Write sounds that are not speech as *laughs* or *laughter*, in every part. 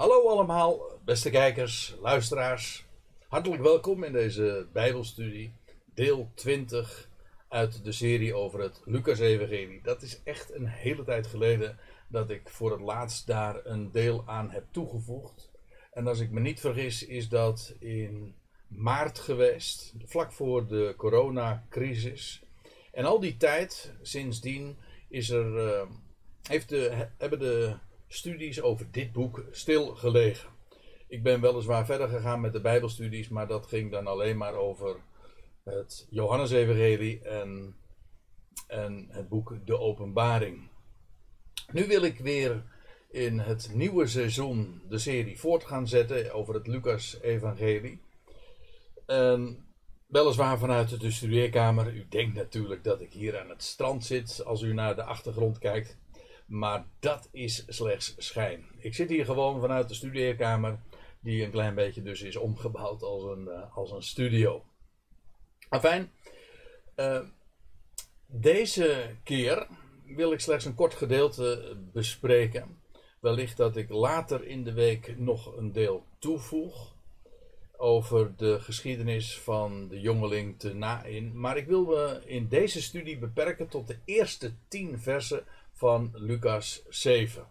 Hallo allemaal, beste kijkers, luisteraars. Hartelijk welkom in deze Bijbelstudie, deel 20 uit de serie over het Lucas-evangelie. Dat is echt een hele tijd geleden dat ik voor het laatst daar een deel aan heb toegevoegd. En als ik me niet vergis, is dat in maart geweest, vlak voor de coronacrisis. En al die tijd, sindsdien, is er, uh, heeft de, hebben de studies over dit boek stilgelegen. Ik ben weliswaar verder gegaan met de Bijbelstudies, maar dat ging dan alleen maar over het Johannesevangelie en, en het boek De Openbaring. Nu wil ik weer in het nieuwe seizoen de serie voort gaan zetten over het Lucas-evangelie. Weliswaar vanuit de studeerkamer. U denkt natuurlijk dat ik hier aan het strand zit als u naar de achtergrond kijkt. Maar dat is slechts schijn. Ik zit hier gewoon vanuit de studeerkamer, die een klein beetje dus is omgebouwd als een, uh, als een studio. Afijn, uh, deze keer wil ik slechts een kort gedeelte bespreken. Wellicht dat ik later in de week nog een deel toevoeg over de geschiedenis van de jongeling te Nain. Maar ik wil me in deze studie beperken tot de eerste tien versen van Lucas 7.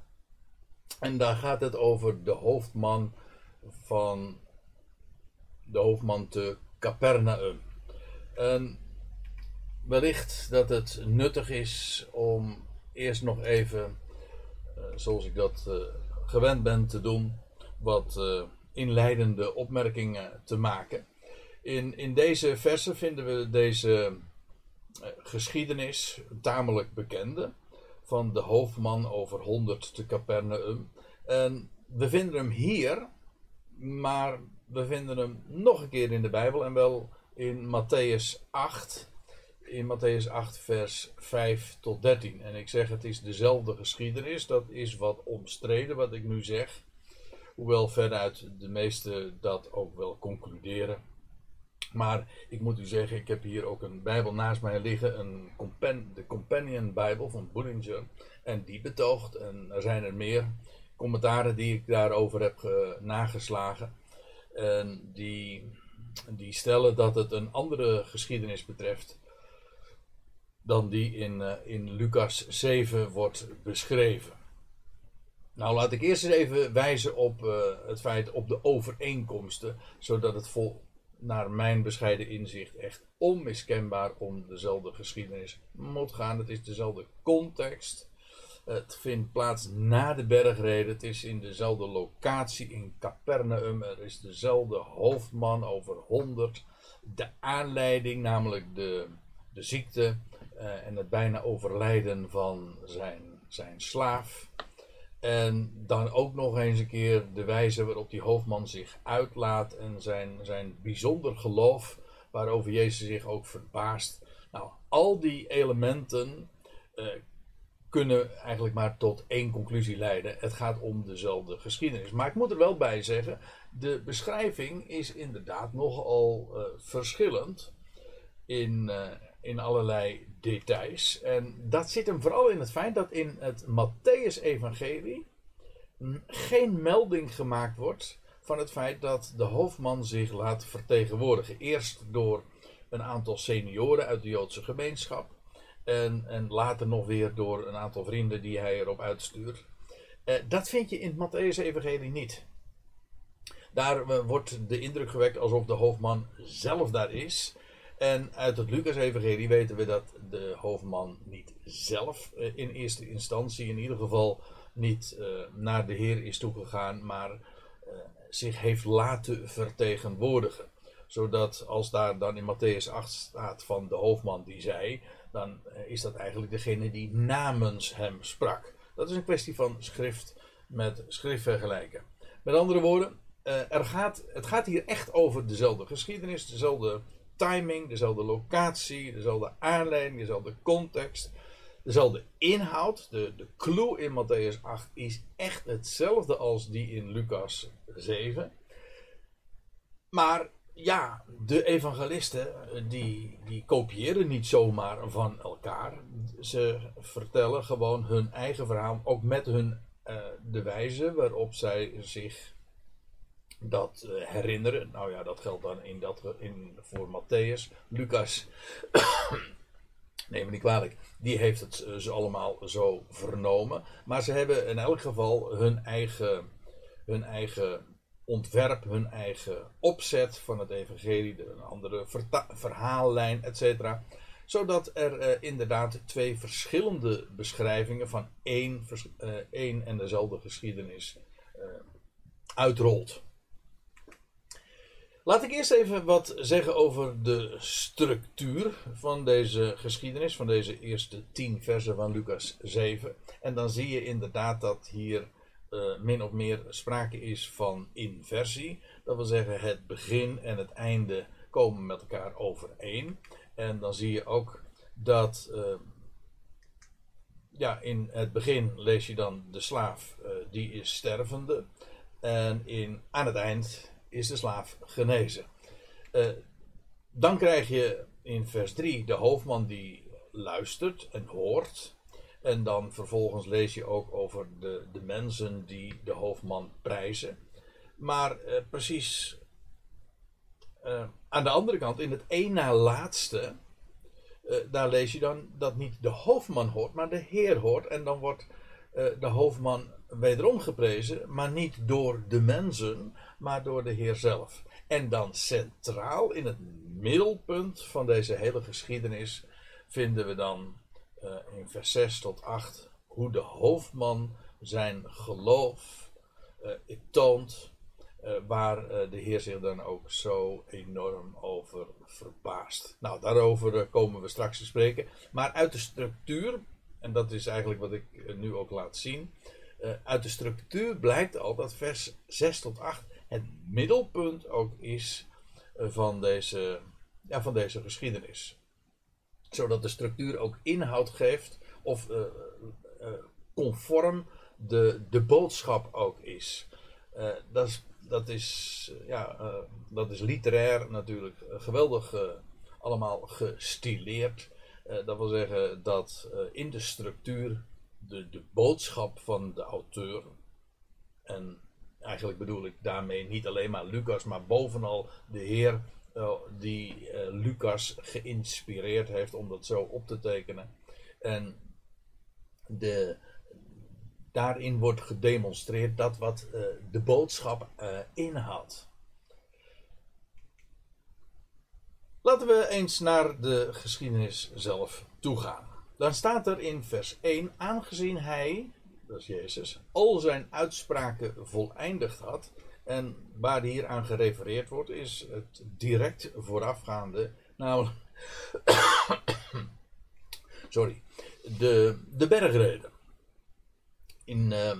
En daar gaat het over de hoofdman van de hoofdman te Capernaum. En wellicht dat het nuttig is om eerst nog even, eh, zoals ik dat uh, gewend ben te doen, wat uh, inleidende opmerkingen te maken. In, in deze versen vinden we deze geschiedenis, tamelijk bekende, van de hoofdman over 100 te Capernaum. En we vinden hem hier, maar we vinden hem nog een keer in de Bijbel en wel in Matthäus 8. In Matthäus 8, vers 5 tot 13. En ik zeg, het is dezelfde geschiedenis. Dat is wat omstreden wat ik nu zeg. Hoewel veruit de meesten dat ook wel concluderen. Maar ik moet u zeggen, ik heb hier ook een Bijbel naast mij liggen, een de Companion Bijbel van Bullinger. En die betoogt, en er zijn er meer commentaren die ik daarover heb nageslagen. En die, die stellen dat het een andere geschiedenis betreft dan die in, uh, in Lucas 7 wordt beschreven. Nou, laat ik eerst eens even wijzen op uh, het feit op de overeenkomsten, zodat het vol, naar mijn bescheiden inzicht echt onmiskenbaar om dezelfde geschiedenis moet gaan. Het is dezelfde context. Het vindt plaats na de bergreden. Het is in dezelfde locatie in Capernaum. Er is dezelfde hoofdman over 100. De aanleiding, namelijk de, de ziekte uh, en het bijna overlijden van zijn, zijn slaaf. En dan ook nog eens een keer de wijze waarop die hoofdman zich uitlaat en zijn, zijn bijzonder geloof, waarover Jezus zich ook verbaast. Nou, al die elementen uh, kunnen eigenlijk maar tot één conclusie leiden. Het gaat om dezelfde geschiedenis. Maar ik moet er wel bij zeggen, de beschrijving is inderdaad nogal uh, verschillend in, uh, in allerlei details. En dat zit hem vooral in het feit dat in het Matthäus-evangelie geen melding gemaakt wordt van het feit dat de hoofdman zich laat vertegenwoordigen. Eerst door een aantal senioren uit de Joodse gemeenschap. En, en later nog weer door een aantal vrienden die hij erop uitstuurt. Uh, dat vind je in het Matthäus-evangelie niet. Daar uh, wordt de indruk gewekt alsof de hoofdman zelf daar is. En uit het Lucas-evangelie weten we dat de hoofdman niet zelf uh, in eerste instantie, in ieder geval niet uh, naar de Heer is toegegaan, maar uh, zich heeft laten vertegenwoordigen. Zodat als daar dan in Matthäus 8 staat van de hoofdman die zei, dan is dat eigenlijk degene die namens hem sprak. Dat is een kwestie van schrift met schrift vergelijken. Met andere woorden, er gaat, het gaat hier echt over dezelfde geschiedenis, dezelfde timing, dezelfde locatie, dezelfde aanleiding, dezelfde context, dezelfde inhoud. De, de clue in Matthäus 8 is echt hetzelfde als die in Lucas 7. Maar ja, de evangelisten die, die kopiëren niet zomaar van elkaar. Ze vertellen gewoon hun eigen verhaal, ook met hun de wijze waarop zij zich dat herinneren. Nou ja, dat geldt dan in dat, in, voor Matthäus. Lucas, *coughs* neem me niet kwalijk, die heeft het ze allemaal zo vernomen. Maar ze hebben in elk geval hun eigen, hun eigen ontwerp, hun eigen opzet van het evangelie, een andere verhaallijn, etc. Zodat er uh, inderdaad twee verschillende beschrijvingen van één, één en dezelfde geschiedenis uh, uitrolt. Laat ik eerst even wat zeggen over de structuur van deze geschiedenis, van deze eerste tien versen van Lucas 7. En dan zie je inderdaad dat hier uh, min of meer sprake is van inversie. Dat wil zeggen, het begin en het einde komen met elkaar overeen. En dan zie je ook dat. Uh, ja, in het begin lees je dan de slaaf, uh, die is stervende. En in, aan het eind is de slaaf genezen. dan krijg je in vers 3 de hoofdman die luistert en hoort. En dan vervolgens lees je ook over de, de mensen die de hoofdman prijzen. Maar eh, precies uh, aan de andere kant, in het één na laatste, daar lees je dan dat niet de hoofdman hoort, maar de Heer hoort. En dan wordt de hoofdman wederom geprezen, maar niet door de mensen, maar door de Heer zelf. En dan centraal in het middelpunt van deze hele geschiedenis vinden we dan uh, in vers 6 tot 8 hoe de hoofdman zijn geloof uh, toont, uh, waar de Heer zich dan ook zo enorm over verbaast. Nou, daarover komen we straks te spreken. Maar uit de structuur, en dat is eigenlijk wat ik nu ook laat zien, uit de structuur blijkt al dat vers 6 tot 8 het middelpunt ook is van deze, ja, van deze geschiedenis zodat de structuur ook inhoud geeft of uh, uh, conform de, de boodschap ook is. Dat is. Dat is, ja, dat is literair natuurlijk geweldig allemaal gestileerd. dat wil zeggen dat in de structuur de, de boodschap van de auteur, en eigenlijk bedoel ik daarmee niet alleen maar Lucas, maar bovenal de Heer uh, die uh, Lucas geïnspireerd heeft om dat zo op te tekenen. En de, daarin wordt gedemonstreerd dat wat uh, de boodschap inhoudt. Laten we eens naar de geschiedenis zelf toegaan. Dan staat er in vers 1: Aangezien hij, dat is Jezus, al zijn uitspraken voleindigd had en waar hier aan gerefereerd wordt, is het direct voorafgaande, namelijk. *coughs* sorry. De, de bergreden. In, uh,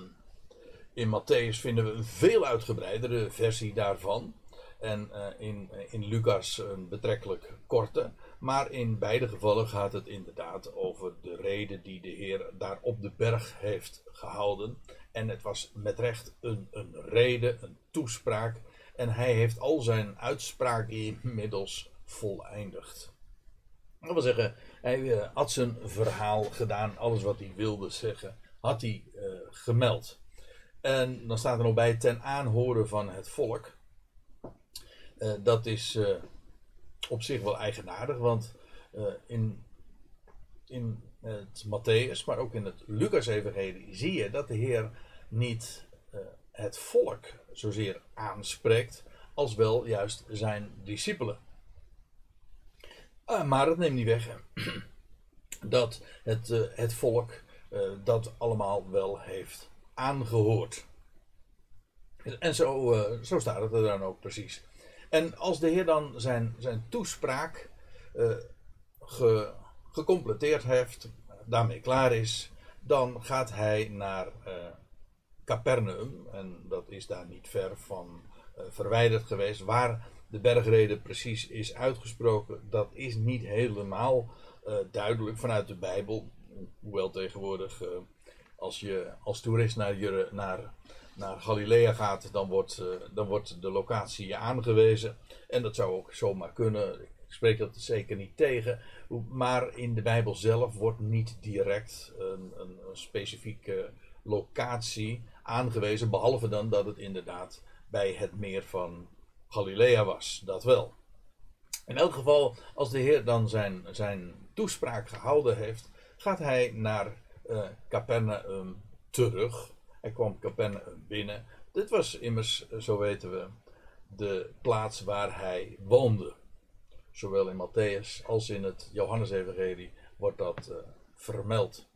in Matthäus vinden we een veel uitgebreidere versie daarvan. En uh, in, in Lucas een betrekkelijk korte. Maar in beide gevallen gaat het inderdaad over de reden die de Heer daar op de berg heeft gehouden. En het was met recht een, een reden, een toespraak. En hij heeft al zijn uitspraken inmiddels voleindigd. Dat wil zeggen, hij uh, had zijn verhaal gedaan, alles wat hij wilde zeggen, had hij uh, gemeld. En dan staat er nog bij ten aanhoren van het volk. Uh, dat is op zich wel eigenaardig, want in, in het Matthäus, maar ook in het Lucas-evangelie zie je dat de Heer niet uh, het volk zozeer aanspreekt, als wel juist zijn discipelen. Uh, maar het neemt niet weg *clears throat* dat het, het volk dat allemaal wel heeft aangehoord. En zo, zo staat het er dan ook precies. En als de Heer dan zijn, zijn toespraak ge, gecompleteerd heeft, daarmee klaar is, dan gaat hij naar Capernaum. En dat is daar niet ver van uh, verwijderd geweest. Waar de bergrede precies is uitgesproken, dat is niet helemaal uh, duidelijk vanuit de Bijbel. Hoewel tegenwoordig, uh, als je als toerist naar, naar, naar Galilea gaat, dan wordt, dan wordt de locatie aangewezen. En dat zou ook zomaar kunnen. Ik spreek dat zeker niet tegen. Maar in de Bijbel zelf wordt niet direct een, een, specifieke locatie aangewezen, behalve dan dat het inderdaad bij het meer van Galilea was. Dat wel. In elk geval, als de Heer dan zijn, zijn toespraak gehouden heeft, gaat hij naar uh, Capernaum terug. Hij kwam Capernaum binnen. Dit was immers, zo weten we, de plaats waar hij woonde. Zowel in Matthäus als in het Johannesevangelie wordt dat uh, vermeld.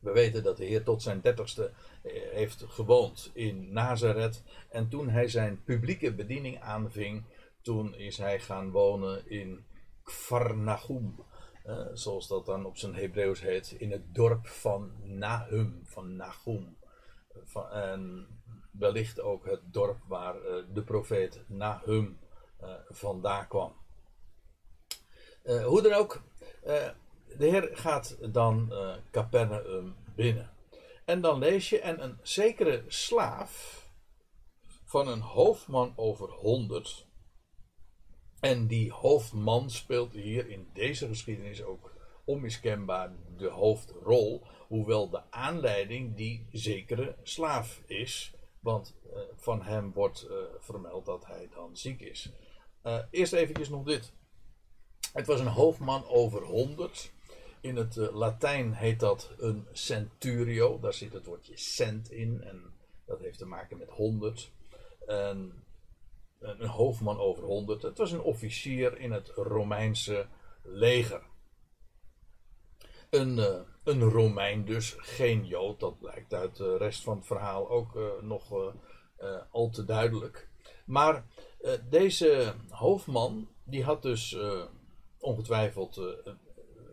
We weten dat de Heer tot zijn dertigste eh, heeft gewoond in Nazareth. En toen hij zijn publieke bediening aanving, toen is hij gaan wonen in Kvarnachum. Uh, zoals dat dan op zijn Hebreeuws heet, in het dorp van Nahum, van Nahum. En wellicht ook het dorp waar uh, de profeet Nahum uh, vandaan kwam. hoe dan ook, de Heer gaat dan Capernaum binnen. En dan lees je, en een zekere slaaf van een hoofdman over honderd. En die hoofdman speelt hier in deze geschiedenis ook onmiskenbaar de hoofdrol. Hoewel de aanleiding die zekere slaaf is. Want uh, van hem wordt uh, vermeld dat hij dan ziek is. Uh, eerst eventjes nog dit. Het was een hoofdman over honderd. In het Latijn heet dat een centurio. Daar zit het woordje cent in. En dat heeft te maken met honderd. En een hoofdman over honderd. Het was een officier in het Romeinse leger. Een, uh, een Romein dus, geen Jood. Dat blijkt uit de rest van het verhaal ook uh, nog uh, al te duidelijk. Maar deze hoofdman, die had dus ongetwijfeld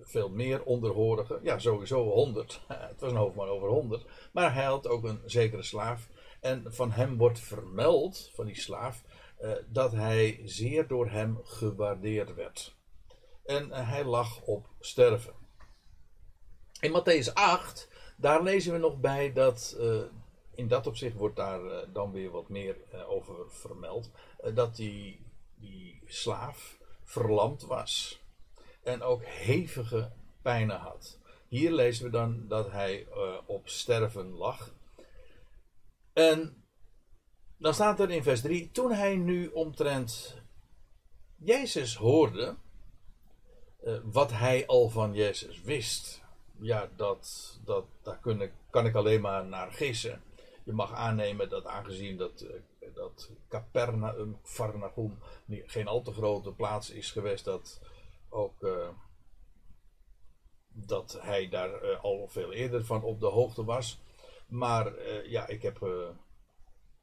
veel meer onderhorigen. Ja, sowieso 100. *laughs* het was een hoofdman over 100. Maar hij had ook een zekere slaaf. En van hem wordt vermeld, van die slaaf, dat hij zeer door hem gewaardeerd werd. En hij lag op sterven. In Matthäus 8, daar lezen we nog bij dat. Uh, in dat opzicht wordt daar dan weer wat meer over vermeld. dat die, die slaaf verlamd was en ook hevige pijnen had. Hier lezen we dan dat hij op sterven lag. En dan staat er in vers 3: Toen hij nu omtrent Jezus hoorde, wat hij al van Jezus wist. Ja, dat, dat, daar kan ik alleen maar naar gissen. Je mag aannemen dat aangezien dat, uh, dat Capernaum, Farnagum, geen al te grote plaats is geweest, dat ook uh, dat hij daar uh, al veel eerder van op de hoogte was. Maar ja, ik heb,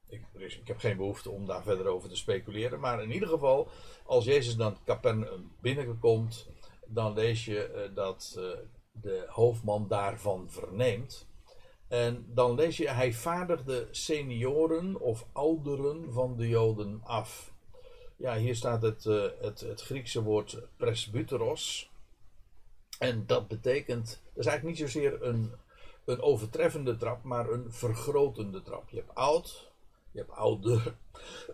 ik, ik, heb geen behoefte om daar verder over te speculeren. Maar in ieder geval, als Jezus dan Capernaum binnenkomt, dan lees je dat de hoofdman daarvan verneemt. En dan lees je, hij vaardigde senioren of ouderen van de Joden af. Ja, hier staat het, uh, het, het Griekse woord presbyteros. En dat betekent, dat is eigenlijk niet zozeer een, een overtreffende trap, maar een vergrotende trap. Je hebt oud, je hebt ouder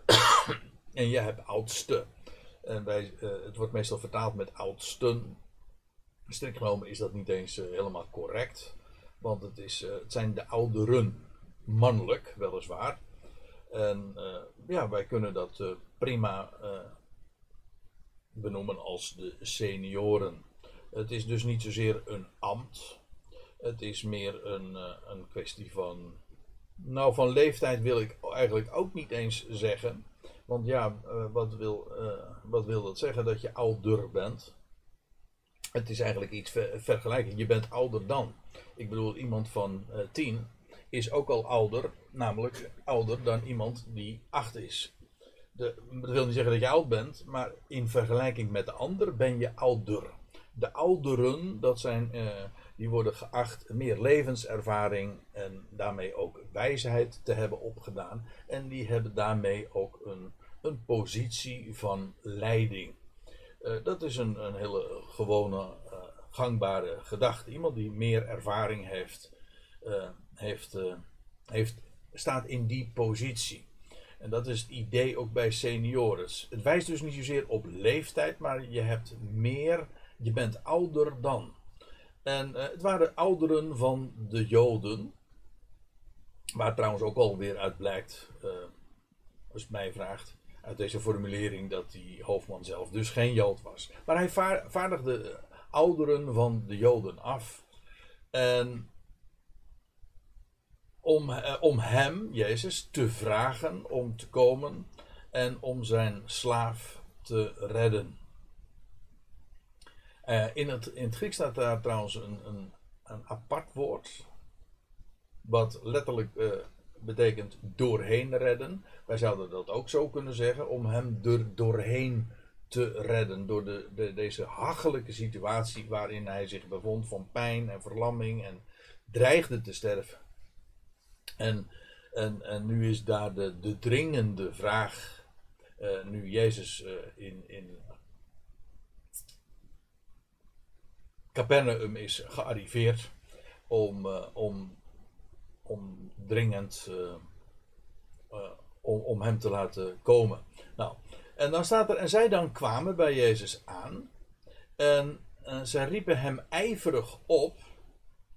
*coughs* en je hebt oudste. En bij, uh, het wordt meestal vertaald met oudsten. Strikt genomen is dat niet eens uh, helemaal correct, want het, is, het zijn de ouderen, mannelijk weliswaar. En ja, wij kunnen dat prima benoemen als de senioren. Het is dus niet zozeer een ambt. Het is meer een, een kwestie van. Nou, van leeftijd wil ik eigenlijk ook niet eens zeggen. Want ja, wat, wil, wat wil dat zeggen dat je ouder bent? Het is eigenlijk iets ver vergelijking. Je bent ouder dan. Ik bedoel, iemand van tien is ook al ouder, namelijk ouder dan iemand die acht is de, dat wil niet zeggen dat je oud bent, maar in vergelijking met de ander ben je ouder. De ouderen, dat zijn, uh, die worden geacht meer levenservaring en daarmee ook wijsheid te hebben opgedaan. En die hebben daarmee ook een, een positie van leiding. Uh, dat is een, een hele gewone, uh, gangbare gedachte. Iemand die meer ervaring heeft, heeft, heeft, staat in die positie. En dat is het idee ook bij senioren. Het wijst dus niet zozeer op leeftijd, maar je hebt meer, je bent ouder dan. En het waren ouderen van de Joden. Waar trouwens ook alweer uit blijkt, uh, als je mij vraagt, uit deze formulering dat die hoofdman zelf dus geen Jood was. Maar hij vaardigde ouderen van de Joden af. En om, eh, om hem, Jezus, te vragen om te komen en om zijn slaaf te redden. Uh, in, het, in het Grieks staat daar trouwens een, een, een apart woord, wat letterlijk uh, betekent doorheen redden. Wij zouden dat ook zo kunnen zeggen, om hem er doorheen te redden. Door de, de, deze hachelijke situatie waarin hij zich bevond van pijn en verlamming en dreigde te sterven. En, en, en nu is daar de, de dringende vraag, uh, nu Jezus uh, in, in Capernaum is gearriveerd, om, uh, om, om dringend om, om hem te laten komen. Nou, en dan staat er, en zij dan kwamen bij Jezus aan. En uh, zij riepen hem ijverig op.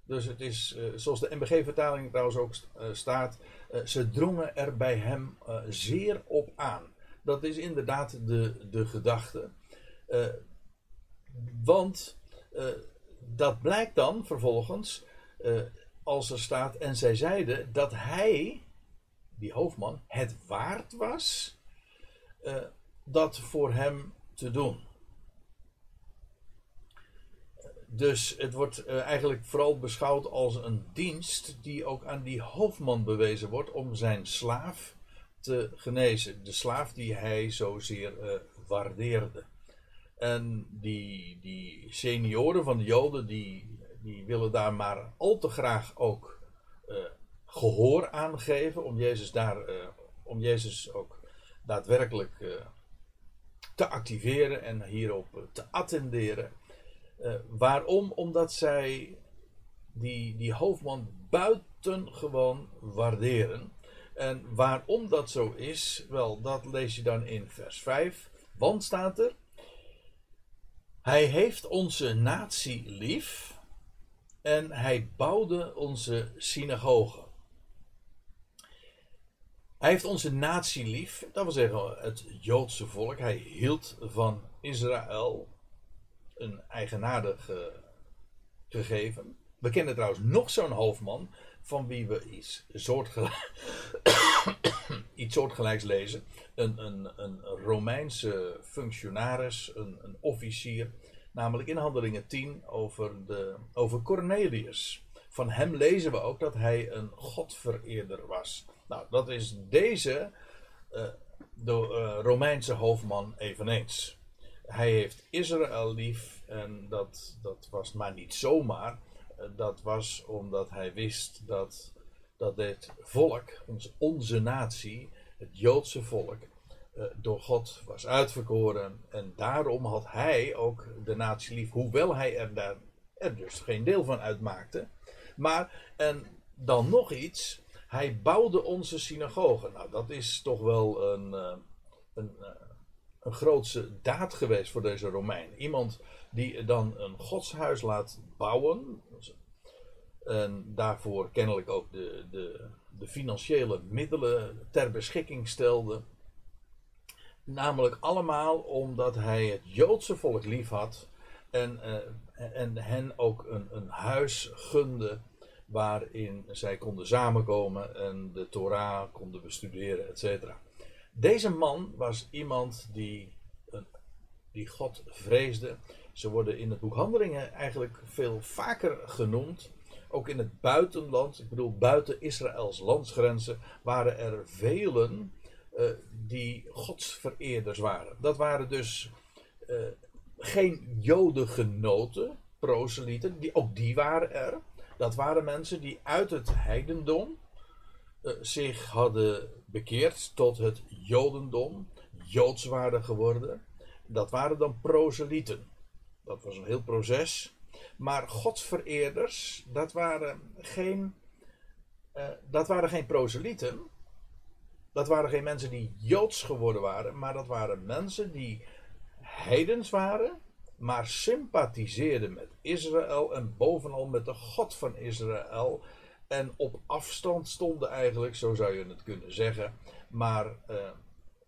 Dus het is, uh, zoals de MBG-vertaling trouwens ook uh, staat, ze drongen er bij hem zeer op aan. Dat is inderdaad de, de gedachte. want dat blijkt dan vervolgens, als er staat, en zij zeiden dat hij, die hoofdman, het waard was dat voor hem te doen. Dus het wordt uh, eigenlijk vooral beschouwd als een dienst die ook aan die hoofdman bewezen wordt om zijn slaaf te genezen. De slaaf die hij zozeer uh, waardeerde. En die, die senioren van de Joden die, die willen daar maar al te graag ook uh, gehoor aan geven om Jezus daar, om Jezus ook daadwerkelijk te activeren en hierop te attenderen. Waarom? Omdat zij die, die hoofdman buitengewoon waarderen. En waarom dat zo is, wel, dat lees je dan in vers 5. Want staat er: Hij heeft onze natie lief en hij bouwde onze synagogen. Hij heeft onze natie lief, dat wil zeggen het Joodse volk. Hij hield van Israël, een eigenaardig gegeven. We kennen trouwens nog zo'n hoofdman van wie we iets, soortgelijk, *coughs* iets soortgelijks lezen. Een, een, een Romeinse functionaris, een, een officier, namelijk in Handelingen 10 over, de, over Cornelius. Van hem lezen we ook dat hij een godvereerder was. Nou, dat is deze uh, de uh, Romeinse hoofdman eveneens. Hij heeft Israël lief en dat, dat was maar niet zomaar. Uh, dat was omdat hij wist dat, dat dit volk, onze, onze natie, het Joodse volk, door God was uitverkoren. En daarom had hij ook de natie lief, hoewel hij er, daar, er dus geen deel van uitmaakte. Maar, en dan nog iets, hij bouwde onze synagogen. Nou, dat is toch wel een, eh, een, eh, een grootse daad geweest voor deze Romein. Iemand die dan een godshuis laat bouwen. En daarvoor kennelijk ook de, de, de financiële middelen ter beschikking stelde. Namelijk allemaal omdat hij het Joodse volk lief had. En, uh, en hen ook een, een huis gunde waarin zij konden samenkomen en de Torah konden bestuderen, etc. Deze man was iemand die, die God vreesde. Ze worden in het boek Handelingen eigenlijk veel vaker genoemd. Ook in het buitenland, ik bedoel buiten Israëls landsgrenzen, waren er velen uh, die godsvereerders waren. Dat waren dus uh, geen jodengenoten, proselieten, die, ook die waren er. Dat waren mensen die uit het heidendom uh, zich hadden bekeerd tot het jodendom, joods waren geworden. Dat waren dan proselieten. Dat was een heel proces. Maar godsvereerders, dat waren geen, uh, dat waren geen proselieten. Dat waren geen mensen die joods geworden waren, maar dat waren mensen die heidens waren maar sympathiseerde met Israël en bovenal met de God van Israël. en op afstand stonden eigenlijk, zo zou je het kunnen zeggen, maar uh,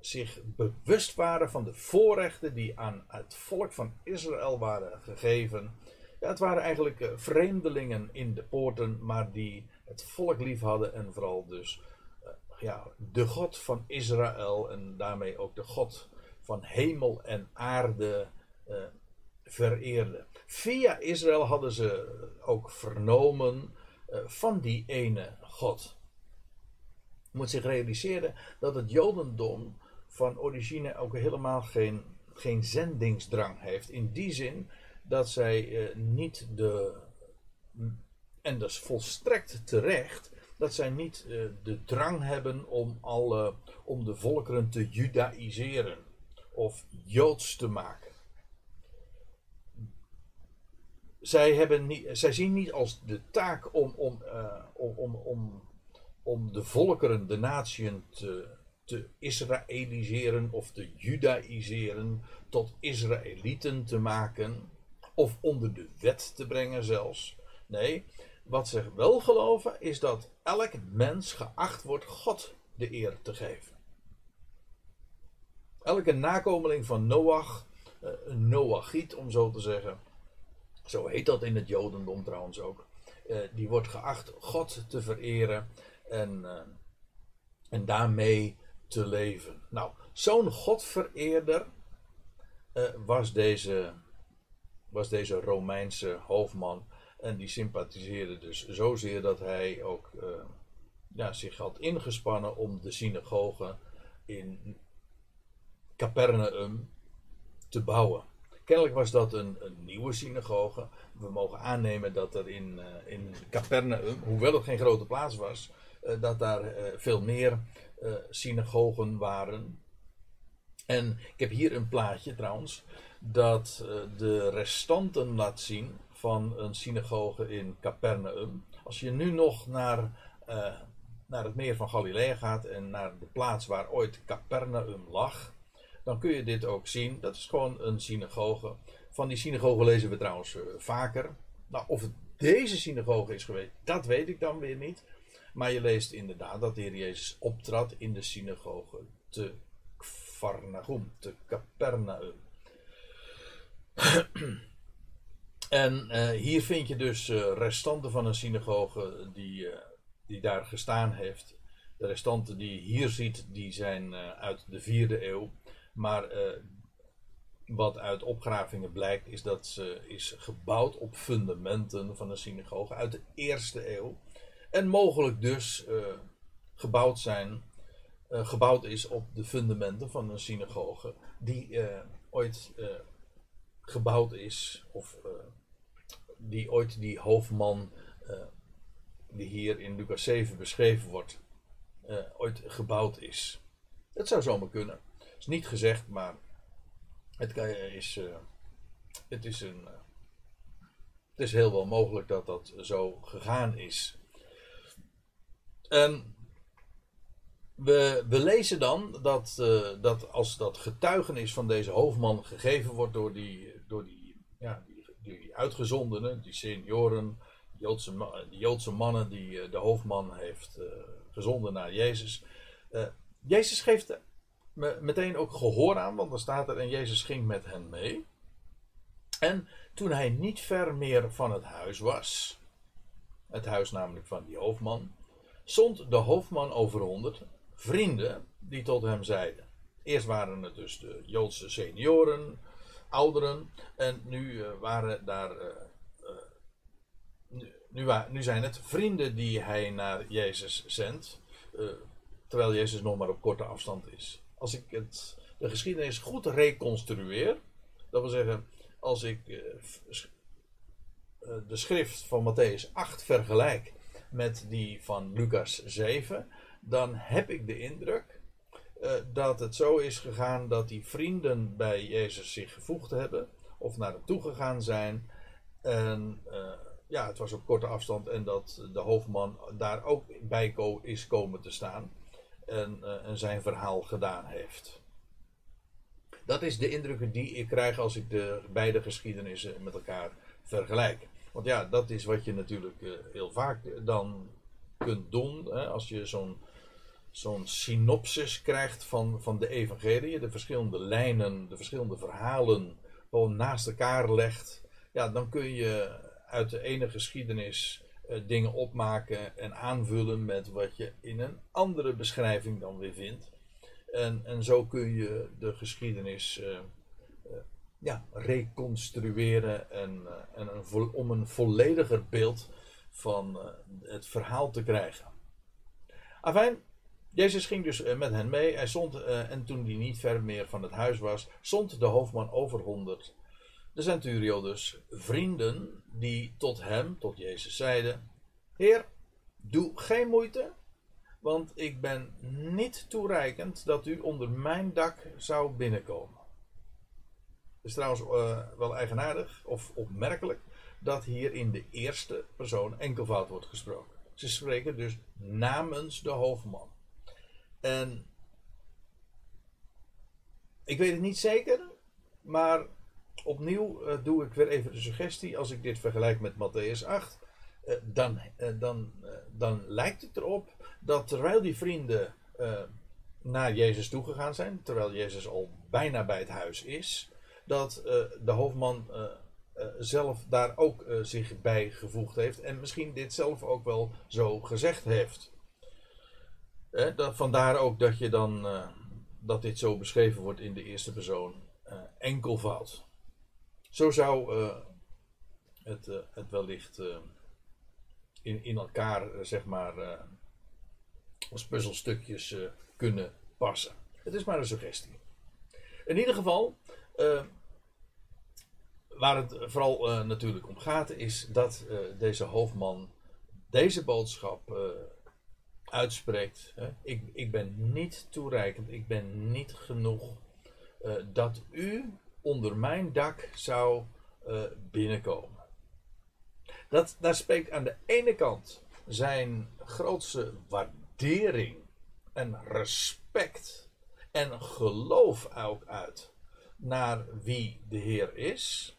zich bewust waren van de voorrechten die aan het volk van Israël waren gegeven. Ja, het waren eigenlijk uh, vreemdelingen in de poorten, maar die het volk lief hadden en vooral dus uh, ja, de God van Israël en daarmee ook de God van hemel en aarde vereerden. Via Israël hadden ze ook vernomen uh, van die ene God. Moet zich realiseren dat het Jodendom van origine ook helemaal geen, geen zendingsdrang heeft. In die zin dat zij uh, niet de. En dat is volstrekt terecht. Dat zij niet uh, de drang hebben om, alle, om de volkeren te judaïseren. Of joods te maken zij, hebben niet, zij zien niet als de taak om, om, uh, om, om, om de volkeren, de natieën te, te Israëliseren of te judaïseren, tot Israëlieten te maken, of onder de wet te brengen zelfs. Nee, wat ze wel geloven is dat elk mens geacht wordt God de eer te geven. Elke nakomeling van Noach, uh, een Noachiet om zo te zeggen, zo heet dat in het Jodendom trouwens ook. Uh, die wordt geacht God te vereren en, uh, en daarmee te leven. Nou, zo'n Godvereerder uh, was, deze, was deze Romeinse hoofdman. En die sympathiseerde dus zozeer dat hij ook ja, zich had ingespannen om de synagoge in Capernaum te bouwen. Kennelijk was dat een, nieuwe synagoge. We mogen aannemen dat er in, uh, in Capernaum, hoewel het geen grote plaats was, uh, dat daar uh, veel meer synagogen waren. En ik heb hier een plaatje trouwens, dat de restanten laat zien van een synagoge in Capernaum. Als je nu nog naar, naar het meer van Galilea gaat en naar de plaats waar ooit Capernaum lag dan kun je dit ook zien. Dat is gewoon een synagoge. Van die synagoge lezen we trouwens uh, vaker. Nou, of het deze synagoge is geweest, dat weet ik dan weer niet. Maar je leest inderdaad dat de Heer Jezus optrad in de synagoge te Kvarnagum, te Capernaum. *clears throat* en uh, hier vind je dus uh, restanten van een synagoge die, die daar gestaan heeft. De restanten die je hier ziet, die zijn uit de vierde eeuw. Maar uh, wat uit opgravingen blijkt, is dat ze is gebouwd op fundamenten van een synagoge uit de eerste eeuw. En mogelijk dus uh, gebouwd, zijn, uh, gebouwd is op de fundamenten van een synagoge die ooit gebouwd is, of die ooit die hoofdman, die hier in Lucas 7 beschreven wordt, ooit gebouwd is. Dat zou zomaar kunnen is niet gezegd, maar het is, uh, het is, een, uh, het is heel wel mogelijk dat dat zo gegaan is. En we, we lezen dan dat, uh, dat als dat getuigenis van deze hoofdman gegeven wordt door die, door die, ja, die, die uitgezondenen, die senioren, die Joodse, die Joodse mannen die de hoofdman heeft gezonden naar Jezus. Jezus geeft meteen ook gehoor aan, want dan staat er en Jezus ging met hen mee. En toen hij niet ver meer van het huis was, het huis namelijk van die hoofdman, zond de hoofdman over honderd vrienden die tot hem zeiden. Eerst waren het dus de Joodse senioren, ouderen, en nu uh, waren daar. Uh, nu, nu, nu, zijn het vrienden die hij naar Jezus zendt, terwijl Jezus nog maar op korte afstand is als ik het, de geschiedenis goed reconstrueer, dat wil zeggen, als ik uh, de schrift van Matthäus 8 vergelijk met die van Lucas 7, dan heb ik de indruk uh, dat het zo is gegaan dat die vrienden bij Jezus zich gevoegd hebben of naar hem toe gegaan zijn. En ja, het was op korte afstand en dat de hoofdman daar ook bij is komen te staan en, uh, en zijn verhaal gedaan heeft. Dat is de indruk die ik krijg als ik de beide geschiedenissen met elkaar vergelijk. Want ja, dat is wat je natuurlijk uh, heel vaak dan kunt doen. Hè, als je zo'n synopsis krijgt van, van de evangelie, de verschillende lijnen, de verschillende verhalen gewoon naast elkaar legt, ja, dan kun je uit de ene geschiedenis dingen opmaken en aanvullen met wat je in een andere beschrijving dan weer vindt. En, en zo kun je de geschiedenis uh, uh, ja, reconstrueren en, en een om een vollediger beeld van het verhaal te krijgen. Afijn, Jezus ging dus met hen mee. Hij stond, en toen hij niet ver meer van het huis was, stond de hoofdman over honderd de centurio dus vrienden die tot hem, tot Jezus zeiden: Heer, doe geen moeite, want ik ben niet toereikend dat u onder mijn dak zou binnenkomen. Het is trouwens uh, wel eigenaardig of opmerkelijk dat hier in de eerste persoon enkelvoud wordt gesproken. Ze spreken dus namens de hoofdman. En ik weet het niet zeker, maar opnieuw uh, doe ik weer even de suggestie, als ik dit vergelijk met Matthäus 8, uh, dan, uh, dan, dan lijkt het erop dat terwijl die vrienden naar Jezus toegegaan zijn, terwijl Jezus al bijna bij het huis is, dat de hoofdman zelf daar ook zich bij gevoegd heeft en misschien dit zelf ook wel zo gezegd heeft. dat, vandaar ook dat je dan dat dit zo beschreven wordt in de eerste persoon enkelvoud. Zo zou uh, het, uh, het wellicht uh, in, in elkaar, zeg maar, als puzzelstukjes kunnen passen. Het is maar een suggestie. In ieder geval, waar het vooral natuurlijk om gaat, is dat deze hoofdman deze boodschap uitspreekt. Ik, ik ben niet toereikend, ik ben niet genoeg dat u onder mijn dak zou uh, binnenkomen. Dat, daar spreekt aan de ene kant zijn grootste waardering en respect en geloof ook uit naar wie de Heer is.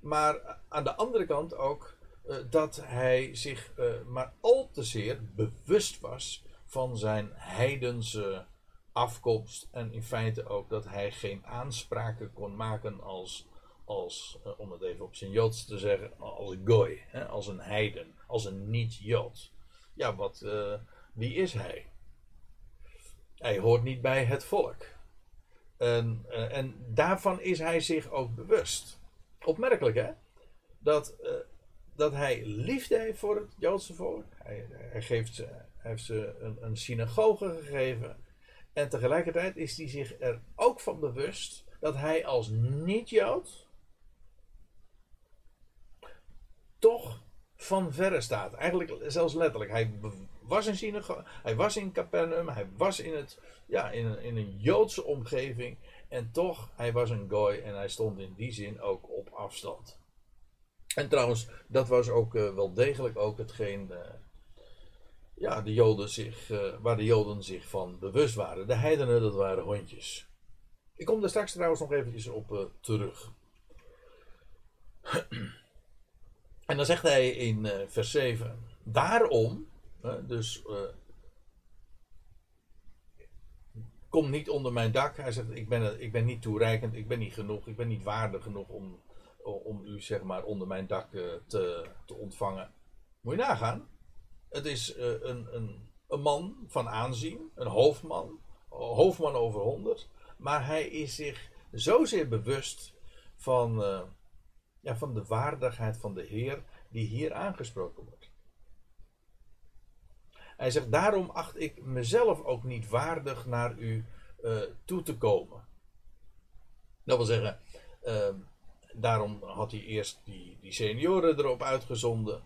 Maar aan de andere kant ook uh, dat hij zich uh, maar al te zeer bewust was van zijn heidense afkomst en in feite ook dat hij geen aanspraken kon maken als, als uh, om het even op zijn Joods te zeggen, als hè, als een heiden, als een niet-Jood. Ja, wat, uh, wie is hij? Hij hoort niet bij het volk. En, uh, en daarvan is hij zich ook bewust. Opmerkelijk hè? Dat, dat hij liefde heeft voor het Joodse volk. Hij, hij, geeft heeft ze een, een synagoge gegeven. En tegelijkertijd is hij zich er ook van bewust dat hij als niet-Jood toch van verre staat. Eigenlijk zelfs letterlijk. Hij was in hij was in Capernaum, hij was in, het, ja, in, een, in een Joodse omgeving. En toch, hij was een goy en hij stond in die zin ook op afstand. En trouwens, dat was ook uh, wel degelijk ook hetgeen uh, ja, de Joden zich, uh, waar de Joden zich van bewust waren. De heidenen, dat waren hondjes. Ik kom daar straks trouwens nog eventjes op uh, terug. *clears throat* en dan zegt hij in uh, vers 7: Daarom, dus kom niet onder mijn dak. Hij zegt: ik ben, ik ben niet toereikend, ik ben niet genoeg, ik ben niet waardig genoeg om, om u zeg maar onder mijn dak te, te ontvangen. Moet je nagaan. Het is uh, een, een, een, man van aanzien, een hoofdman, hoofdman over honderd. Maar hij is zich zozeer bewust van, uh, ja, van de waardigheid van de Heer die hier aangesproken wordt. Hij zegt, daarom acht ik mezelf ook niet waardig naar u uh, toe te komen. Dat wil zeggen, daarom had hij eerst die, die senioren erop uitgezonden.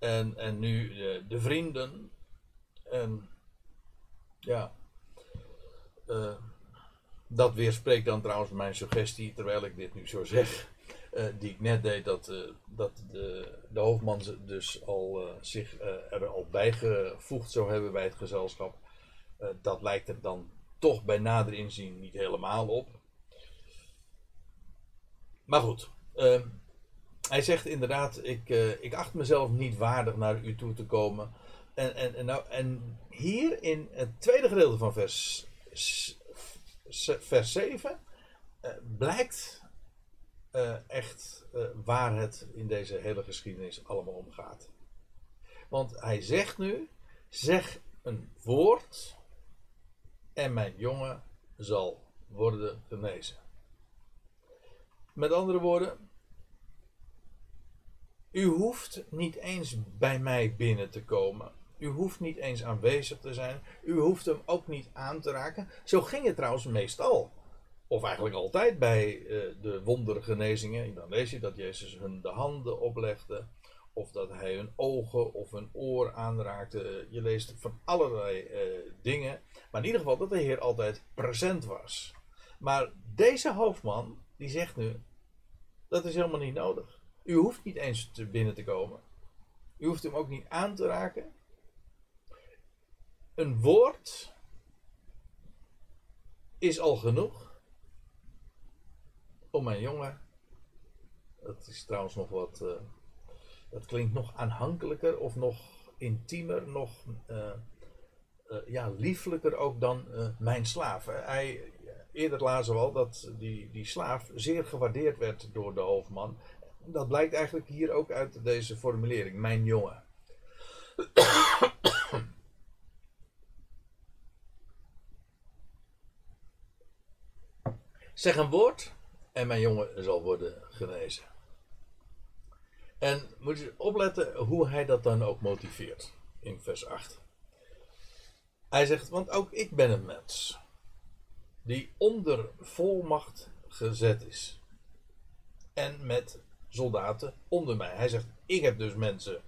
En, en nu de, de vrienden. En ja. Uh, dat weerspreekt dan trouwens mijn suggestie, terwijl ik dit nu zo zeg. Uh, die ik net deed, dat, uh, dat de, de hoofdman dus al, zich er al bijgevoegd zou hebben bij het gezelschap. dat lijkt er dan toch bij nader inzien niet helemaal op. Maar goed, hij zegt inderdaad: ik, uh, ik acht mezelf niet waardig naar u toe te komen. En, en, en, nou, en hier in het tweede gedeelte van vers, vers 7 uh, blijkt uh, echt waar het in deze hele geschiedenis allemaal om gaat. Want hij zegt nu: zeg een woord en mijn jongen zal worden genezen. Met andere woorden, u hoeft niet eens bij mij binnen te komen. U hoeft niet eens aanwezig te zijn. U hoeft hem ook niet aan te raken. Zo ging het trouwens meestal. Of eigenlijk altijd bij uh, de wondergenezingen. Dan lees je dat Jezus hun de handen oplegde. Of dat hij hun ogen of hun oor aanraakte. Je leest van allerlei uh, dingen. Maar in ieder geval dat de Heer altijd present was. Maar deze hoofdman, die zegt nu: dat is helemaal niet nodig. U hoeft niet eens binnen te komen. U hoeft hem ook niet aan te raken. Een woord is al genoeg om mijn jongen. Dat is trouwens nog wat. Uh, dat klinkt nog aanhankelijker of nog intiemer, nog uh, ja, lieflijker ook dan mijn slaaf. Hij, eerder lazen we al dat die, die slaaf zeer gewaardeerd werd door de hoofdman dat blijkt eigenlijk hier ook uit deze formulering, mijn jongen. zeg een woord en mijn jongen zal worden genezen. En moet je opletten hoe hij dat dan ook motiveert in vers 8. Hij zegt, want ook ik ben een mens die onder volmacht gezet is. En met soldaten onder mij. Hij zegt: Ik heb dus mensen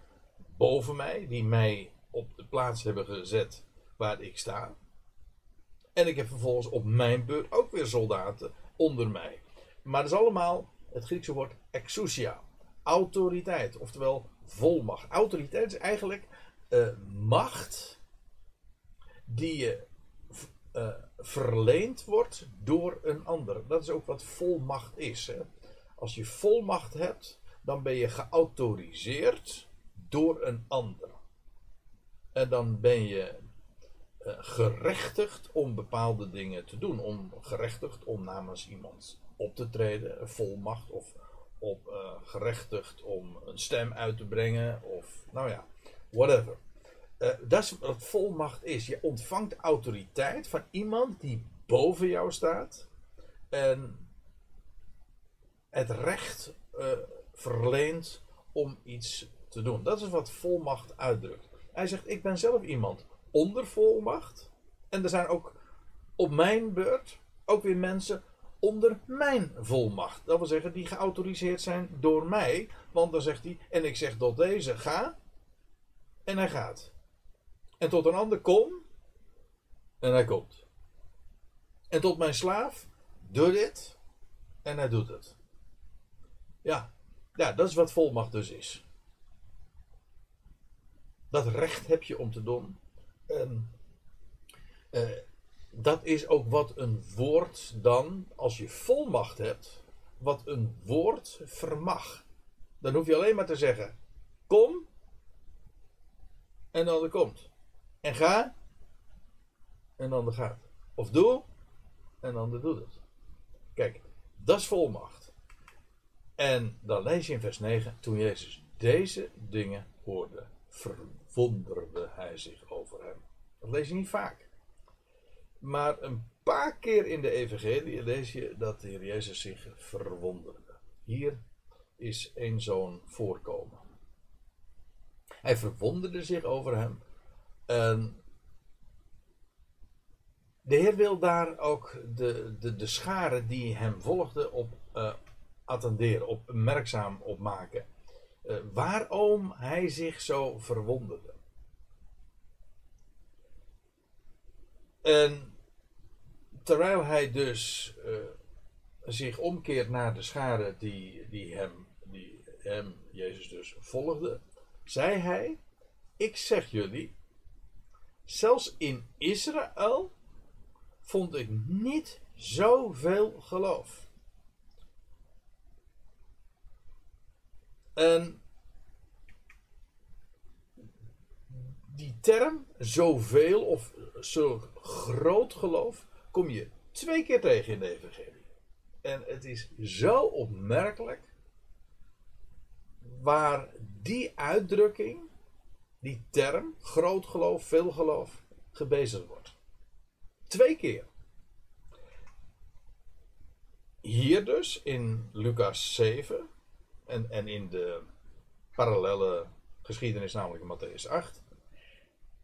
boven mij die mij op de plaats hebben gezet waar ik sta. En ik heb vervolgens op mijn beurt ook weer soldaten onder mij. Maar dat is allemaal het Griekse woord exousia. Autoriteit, oftewel volmacht. Autoriteit is eigenlijk uh, macht die je uh, verleend wordt door een ander. Dat is ook wat volmacht is. Hè? Als je volmacht hebt, dan ben je geautoriseerd door een ander. En dan ben je uh, gerechtigd om bepaalde dingen te doen. Om gerechtigd om namens iemand op te treden, volmacht of op uh, gerechtigd om een stem uit te brengen of nou ja, whatever. Uh, dat is wat volmacht is. Je ontvangt autoriteit van iemand die boven jou staat. En het recht uh, verleent om iets te doen. Dat is wat volmacht uitdrukt. Hij zegt: Ik ben zelf iemand onder volmacht. En er zijn ook op mijn beurt ook weer mensen onder mijn volmacht. Dat wil zeggen, die geautoriseerd zijn door mij. Want dan zegt hij: En ik zeg tot deze: ga. En hij gaat. En tot een ander: kom. En hij komt. En tot mijn slaaf: doe dit. En hij doet het. Ja, ja, dat is wat volmacht dus is. Dat recht heb je om te doen. En, uh, dat is ook wat een woord dan, als je volmacht hebt, wat een woord vermag. Dan hoef je alleen maar te zeggen: kom, en dan er komt. En ga, en dan er gaat. Of doe, en dan doet het. Kijk, dat is volmacht. En dan lees je in vers 9: Toen Jezus deze dingen hoorde, verwonderde hij zich over hem. Dat lees je niet vaak. Maar een paar keer in de Evangelie lees je dat de Heer Jezus zich verwonderde. Hier is één zo'n voorkomen. Hij verwonderde zich over hem. En de Heer wil daar ook de, de, de scharen die hem volgden op, uh, attenderen, op maken. Uh, waarom hij zich zo verwonderde. En terwijl hij dus uh, zich omkeert naar de schade die, die, hem, die hem, Jezus dus, volgde, zei hij: Ik zeg jullie, zelfs in Israël vond ik niet zoveel geloof. En die term, zoveel of zo groot geloof, kom je twee keer tegen in de Evangelie. En het is zo opmerkelijk waar die uitdrukking, die term, groot geloof, veel geloof, gebezigd wordt. Twee keer. Hier dus in Lucas 7 en, en in de parallele geschiedenis, namelijk in Matthäus 8.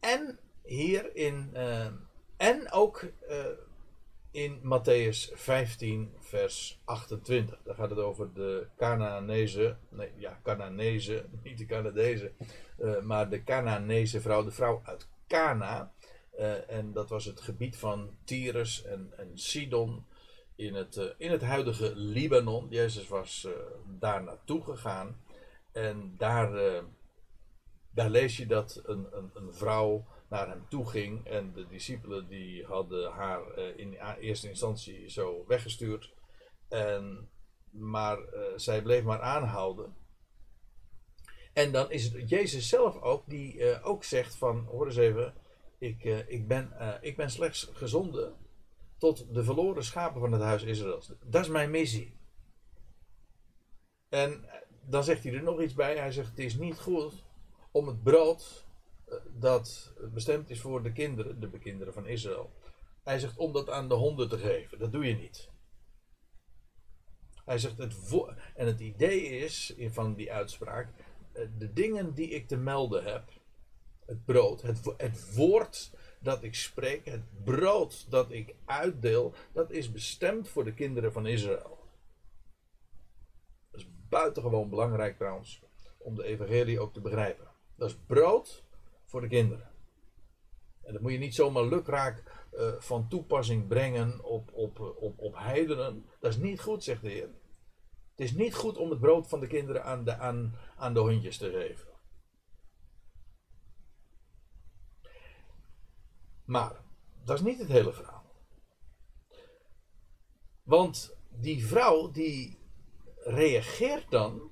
En hier in, uh, en ook uh, in Matthäus 15, vers 28. Daar gaat het over de Canaanese, nee, ja, Canaanese, *laughs* niet de Canadezen, uh, maar de Canaanese vrouw, de vrouw uit Cana. en dat was het gebied van Tyrus en, en Sidon in het, in het huidige Libanon. Jezus was daar naartoe gegaan. En daar, daar lees je dat een, een, een vrouw naar hem toe ging. En de discipelen die hadden haar in eerste instantie zo weggestuurd. En, maar zij bleef maar aanhouden. En dan is het Jezus zelf ook die ook zegt van, hoor eens even, ik, ik, ben, ik ben slechts gezonden tot de verloren schapen van het huis Israëls. Dat is mijn missie. En dan zegt hij er nog iets bij. Hij zegt, het is niet goed om het brood dat bestemd is voor de kinderen, de kinderen van Israël. Hij zegt om dat aan de honden te geven. Dat doe je niet. Hij zegt het en het idee is van die uitspraak: eh, de dingen die ik te melden heb, het brood, het, het woord dat ik spreek, het brood dat ik uitdeel, dat is bestemd voor de kinderen van Israël. Dat is buitengewoon belangrijk trouwens om de evangelie ook te begrijpen. Dat is brood voor de kinderen. En dat moet je niet zomaar lukraak uh, van toepassing brengen op, op, op, op heidenen. Dat is niet goed, zegt de Heer. Het is niet goed om het brood van de kinderen aan de, aan, aan de hondjes te geven. Maar dat is niet het hele verhaal. Want die vrouw die reageert dan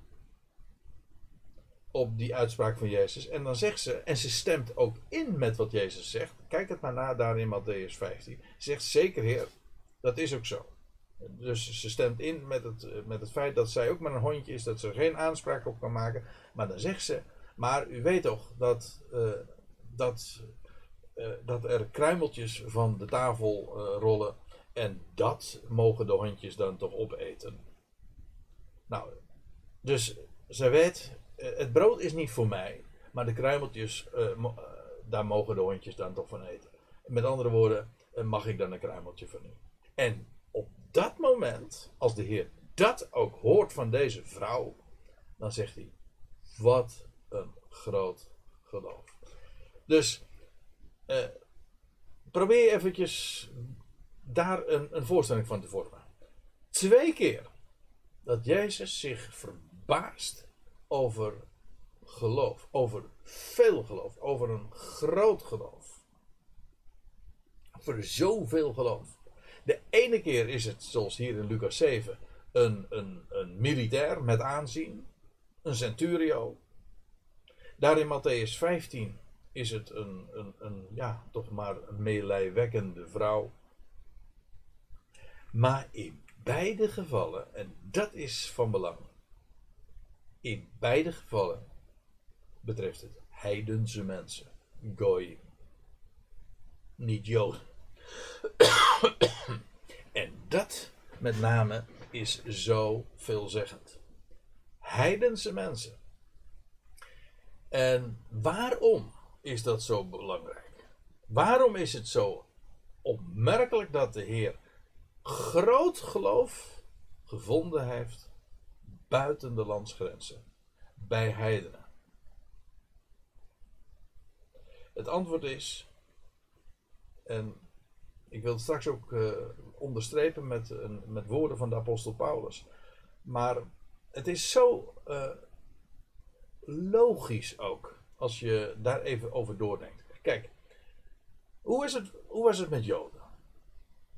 op die uitspraak van Jezus. En dan zegt ze, en ze stemt ook in met wat Jezus zegt. Kijk het maar na daar in Matthäus 15. Ze zegt zeker Heer, dat is ook zo. Dus ze stemt in met het, met het feit dat zij ook maar een hondje is, dat ze er geen aanspraak op kan maken. Maar dan zegt ze, maar u weet toch dat, uh, dat, uh, dat er kruimeltjes van de tafel uh, rollen. En dat mogen de hondjes dan toch opeten. Nou, dus zij weet, eh, het brood is niet voor mij, maar de kruimeltjes, daar mogen de hondjes dan toch van eten. Met andere woorden, mag ik dan een kruimeltje van u? En op dat moment, als de Heer dat ook hoort van deze vrouw, dan zegt hij: Wat een groot geloof. Dus uh, probeer eventjes daar een, een voorstelling van te vormen. Twee keer dat Jezus zich verbaast over geloof, over veel geloof, over een groot geloof. Over zoveel geloof. De ene keer is het, zoals hier in Lucas 7, een, een, een militair met aanzien, een centurio. Daar in Matthäus 15 is het een, een, een, ja, toch maar een meelijwekkende vrouw. Maar in beide gevallen, en dat is van belang, in beide gevallen betreft het heidense mensen. Goy. Niet Joden. *coughs* en dat met name is zo veelzeggend. Heidense mensen. En waarom is dat zo belangrijk? Waarom is het zo opmerkelijk dat de Heer groot geloof gevonden heeft buiten de landsgrenzen, bij heidenen? Het antwoord is, en ik wil het straks ook uh, onderstrepen met, met woorden van de apostel Paulus, maar het is zo uh, logisch ook, als je daar even over doordenkt. Kijk, hoe, is het, hoe was het met Joden?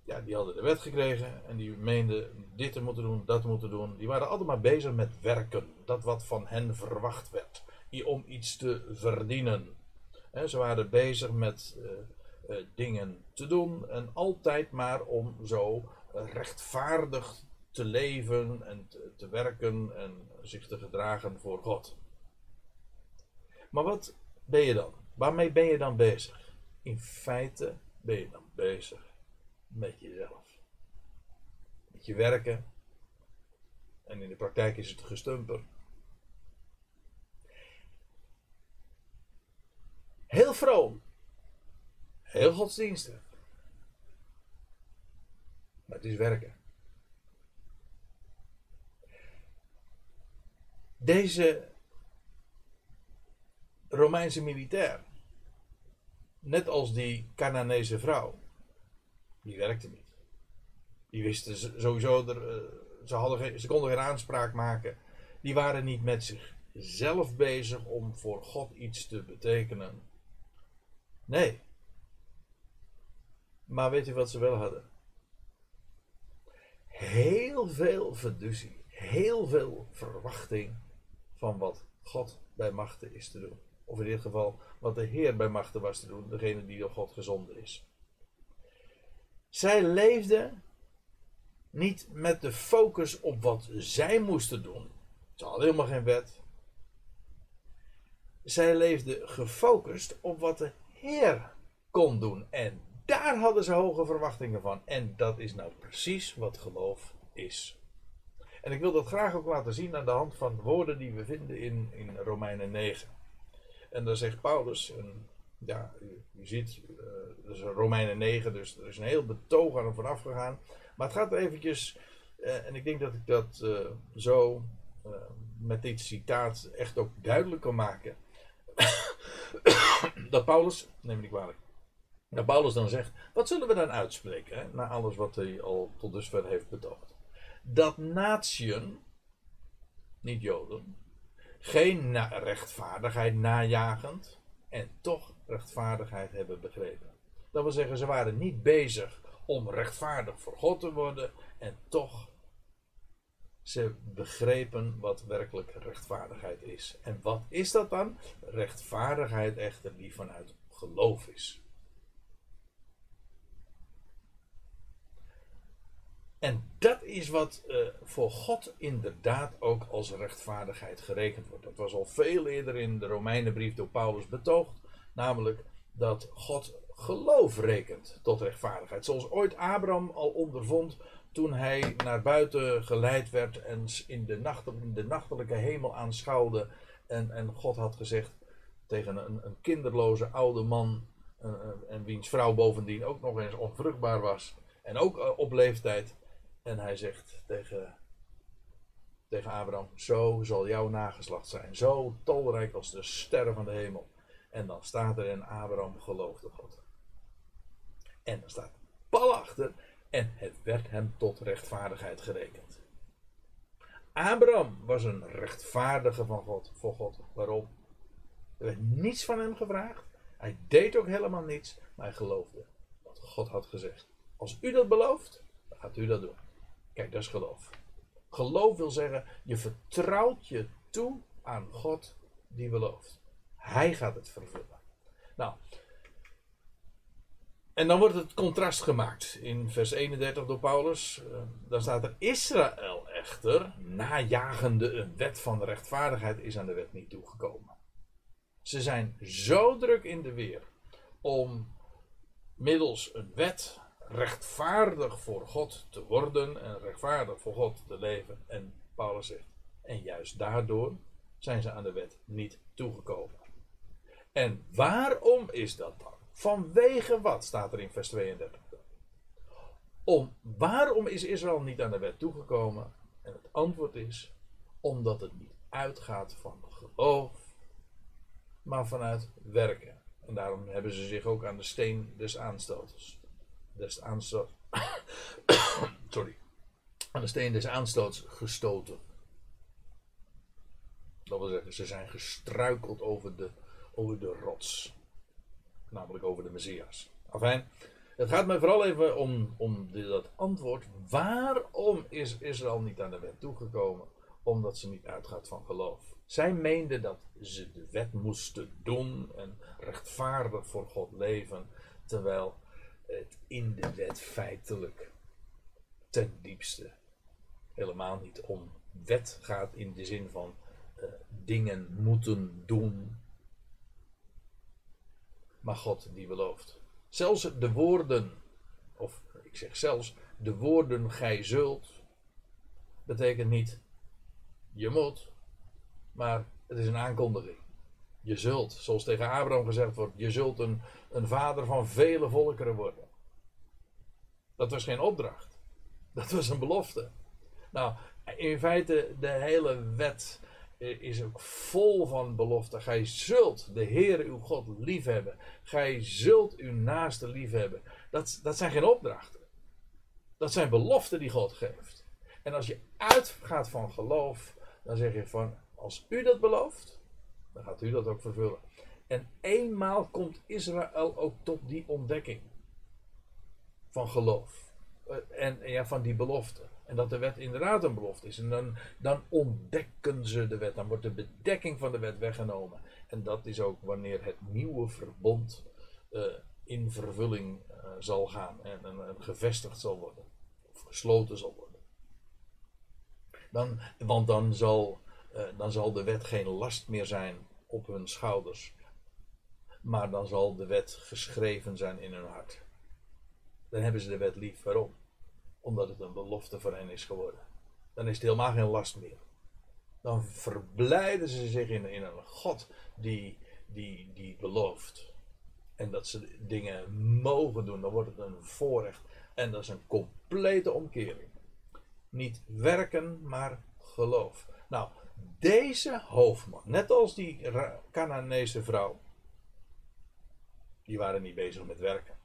ja, die hadden de wet gekregen en die meenden dit te moeten doen, dat te moeten doen. Die waren allemaal bezig met werken, dat wat van hen verwacht werd, om iets te verdienen. Ze waren bezig met uh, uh, dingen te doen en altijd maar om zo rechtvaardig te leven en te werken en zich te gedragen voor God. Maar wat ben je dan? Waarmee ben je dan bezig? In feite ben je dan bezig met jezelf. Met je werken. En in de praktijk is het gestumper. Heel vroom. Heel godsdienstig. Maar het is werken. Deze Romeinse militair, net als die Canaanese vrouw, die werkte niet. Die wisten sowieso, er, eh, ze, hadden geen, ze konden geen aanspraak maken. Die waren niet met zichzelf bezig om voor God iets te betekenen. Nee. Maar weet u wat ze wel hadden? Heel veel verduzie, heel veel verwachting van wat God bij machten is te doen. Of in dit geval wat de Heer bij machten was te doen, degene die door God gezonden is. Zij leefden niet met de focus op wat zij moesten doen. Ze hadden helemaal geen wet. Zij leefden gefocust op wat de Heer kon doen. En daar hadden ze hoge verwachtingen van. En dat is nou precies wat geloof is. En ik wil dat graag ook laten zien aan de hand van woorden die we vinden in, in Romeinen 9. En dan zegt Paulus, en ja, u, ziet, uh, dat is Romeinen 9, dus er is een heel betoog aan hem vooraf gegaan. Maar het gaat eventjes, uh, en ik denk dat ik dat zo met dit citaat echt ook duidelijk kan maken. *coughs* dat Paulus, neem me niet kwalijk, dat Paulus dan zegt, wat zullen we dan uitspreken, hè, na alles wat hij al tot dusver heeft betoogd? Dat natieën, niet Joden, geen rechtvaardigheid najagend en toch rechtvaardigheid hebben begrepen. Dat wil zeggen, ze waren niet bezig om rechtvaardig voor God te worden en toch ze begrepen wat werkelijk rechtvaardigheid is. En wat is dat dan? Rechtvaardigheid echter die vanuit geloof is. En dat is wat uh, voor God inderdaad ook als rechtvaardigheid gerekend wordt. Was al veel eerder in de Romeinenbrief door Paulus betoogd. Namelijk dat God geloof rekent tot rechtvaardigheid. Zoals ooit Abraham al ondervond toen hij naar buiten geleid werd en in de, nachtelijke hemel aanschouwde. En, en God had gezegd tegen een, een kinderloze oude man, uh, en wiens vrouw bovendien ook nog eens onvruchtbaar was. En ook uh, op leeftijd. En hij zegt tegen, tegen Abraham: Zo zal jouw nageslacht zijn. Zo talrijk als de sterren van de hemel. En dan staat er: En Abraham geloofde God. En dan staat pal achter. En het werd hem tot rechtvaardigheid gerekend. Abraham was een rechtvaardige van God, voor God. Waarom? Er werd niets van hem gevraagd. Hij deed ook helemaal niets, maar hij geloofde wat God had gezegd. Als u dat belooft, dan gaat u dat doen. Kijk, dat is geloof. Geloof wil zeggen, je vertrouwt je toe aan God die belooft. Hij gaat het vervullen. Nou, en dan wordt het contrast gemaakt in vers 31 door Paulus. Uh, dan staat er: Israël echter, najagende een wet van rechtvaardigheid, is aan de wet niet toegekomen. Ze zijn zo druk in de weer om middels een wet rechtvaardig voor God te worden en rechtvaardig voor God te leven. En Paulus zegt, en juist daardoor zijn ze aan de wet niet toegekomen. En waarom is dat dan? Vanwege wat staat er in vers 32? Om, waarom is Israël niet aan de wet toegekomen? En het antwoord is, omdat het niet uitgaat van geloof, maar vanuit werken. En daarom hebben ze zich ook aan de steen des aanstoters des aanstoots. *coughs* sorry. Aan de steen des aanstoots gestoten. Dat wil zeggen, ze zijn gestruikeld over de, over de rots. Namelijk over de Messias. Afijn, het gaat mij vooral even om, om dat antwoord. Waarom is Israël niet aan de wet toegekomen? omdat ze niet uitgaat van geloof. Zij meenden dat ze de wet moesten doen en rechtvaardig voor God leven, terwijl het in de wet feitelijk ten diepste helemaal niet om wet gaat in de zin van uh, dingen moeten doen, maar God die belooft. Zelfs de woorden, of ik zeg zelfs de woorden gij zult, betekent niet je moet, maar het is een aankondiging. Je zult, zoals tegen Abraham gezegd wordt, je zult een, een vader van vele volkeren worden. Dat was geen opdracht. Dat was een belofte. Nou, in feite, de hele wet is ook vol van beloften. Gij zult de Heer uw God liefhebben. Gij zult uw naaste liefhebben. Dat, dat zijn geen opdrachten. Dat zijn beloften die God geeft. En als je uitgaat van geloof, dan zeg je van, als u dat belooft, dan gaat u dat ook vervullen. En eenmaal komt Israël ook tot die ontdekking van geloof. Eh, en, ja, van die belofte. En dat de wet inderdaad een belofte is. En dan, dan ontdekken ze de wet. Dan wordt de bedekking van de wet weggenomen. En dat is ook wanneer het nieuwe verbond uh, in vervulling uh, zal gaan. En, en, en, gevestigd zal worden. Of gesloten zal worden. Dan, want dan zal, dan zal de wet geen last meer zijn op hun schouders. Maar dan zal de wet geschreven zijn in hun hart. Dan hebben ze de wet lief. Waarom? omdat het een belofte voor hen is geworden. Dan is het helemaal geen last meer. Dan verblijden ze zich in, in een God die, die, die belooft. En dat ze dingen mogen doen, dan wordt het een voorrecht. En dat is een complete omkering. Niet werken, maar geloof. Nou, deze hoofdman, net als die Canaanese vrouw, die waren niet bezig met werken.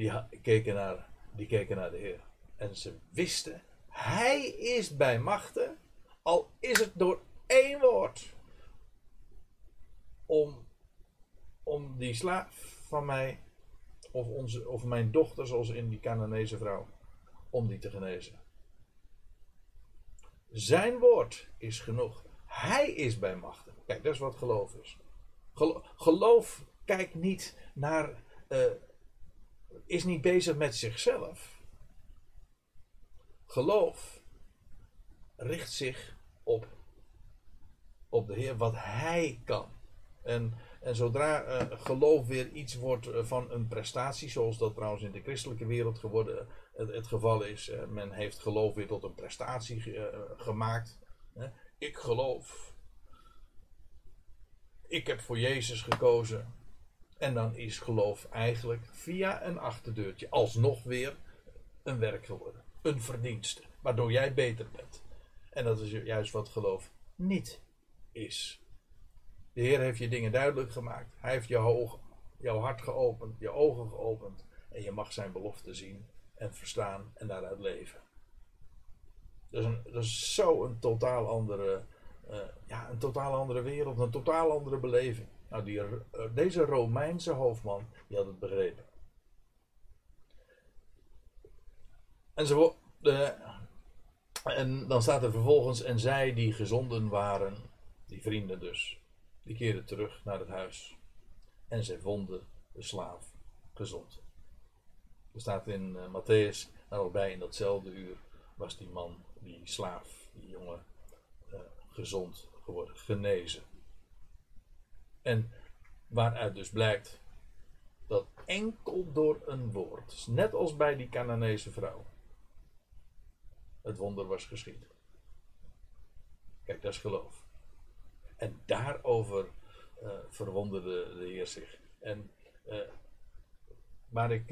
die keken naar, die keken naar de Heer. En ze wisten, Hij is bij machten, al is het door één woord, om, om die slaaf van mij, of, onze, of mijn dochter, zoals in die Canaanese vrouw, om die te genezen. Zijn woord is genoeg. Hij is bij machten. Kijk, dat is wat geloof is. Geloof kijkt niet naar uh, is niet bezig met zichzelf. Geloof richt zich op, op de Heer, wat Hij kan. En, en zodra uh, geloof weer iets wordt uh, van een prestatie, zoals dat trouwens in de christelijke wereld geworden, het, geval is, uh, men heeft geloof weer tot een prestatie gemaakt. ik geloof. Ik heb voor Jezus gekozen. En dan is geloof eigenlijk via een achterdeurtje alsnog weer een werk geworden. Een verdienste. Waardoor jij beter bent. En dat is juist wat geloof niet is. De Heer heeft je dingen duidelijk gemaakt. Hij heeft je jouw hart geopend, je ogen geopend. En je mag zijn belofte zien en verstaan en daaruit leven. Dat is, een, dat is zo een totaal andere, uh, ja, een totaal andere wereld, een totaal andere beleving. Nou, die, eh, deze Romeinse hoofdman, die had het begrepen. En, ze, en dan staat er vervolgens, en zij die gezonden waren, die vrienden dus, die keerden terug naar het huis. En zij vonden de slaaf gezond. Er staat in uh, Matthäus, bij in datzelfde uur was die man, die slaaf, die jongen, uh, gezond geworden, genezen. En waaruit dus blijkt dat enkel door een woord, net als bij die Canaanese vrouw, het wonder was geschied. Kijk, dat is geloof. En daarover uh, verwonderde de Heer zich. En uh, waar ik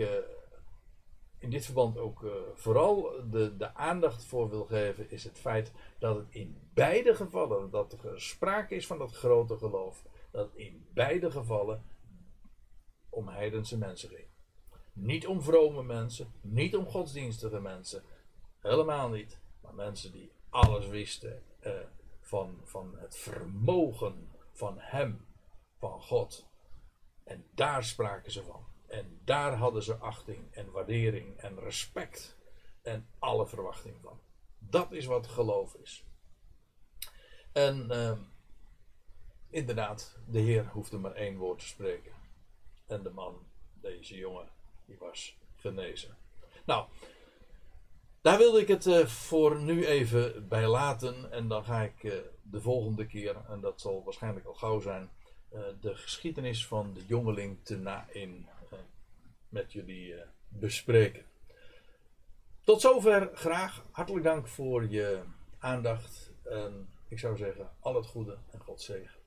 in dit verband ook vooral de, de aandacht voor wil geven, is het feit dat het in beide gevallen, dat er sprake is van dat grote geloof, dat in beide gevallen om heidense mensen ging. Niet om vrome mensen, niet om godsdienstige mensen, helemaal niet. Maar mensen die alles wisten eh, van, van het vermogen van Hem, van God. En daar spraken ze van. En daar hadden ze achting en waardering en respect en alle verwachting van. Dat is wat geloof is. En ehm, inderdaad, de Heer hoefde maar één woord te spreken. En de man, deze jongen, die was genezen. Nou, daar wilde ik het uh, voor nu even bij laten. En dan ga ik uh, de volgende keer, en dat zal waarschijnlijk al gauw zijn, uh, de geschiedenis van de jongeling te na-in met jullie bespreken. Tot zover graag. Hartelijk dank voor je aandacht. En ik zou zeggen, al het goede en God zegen.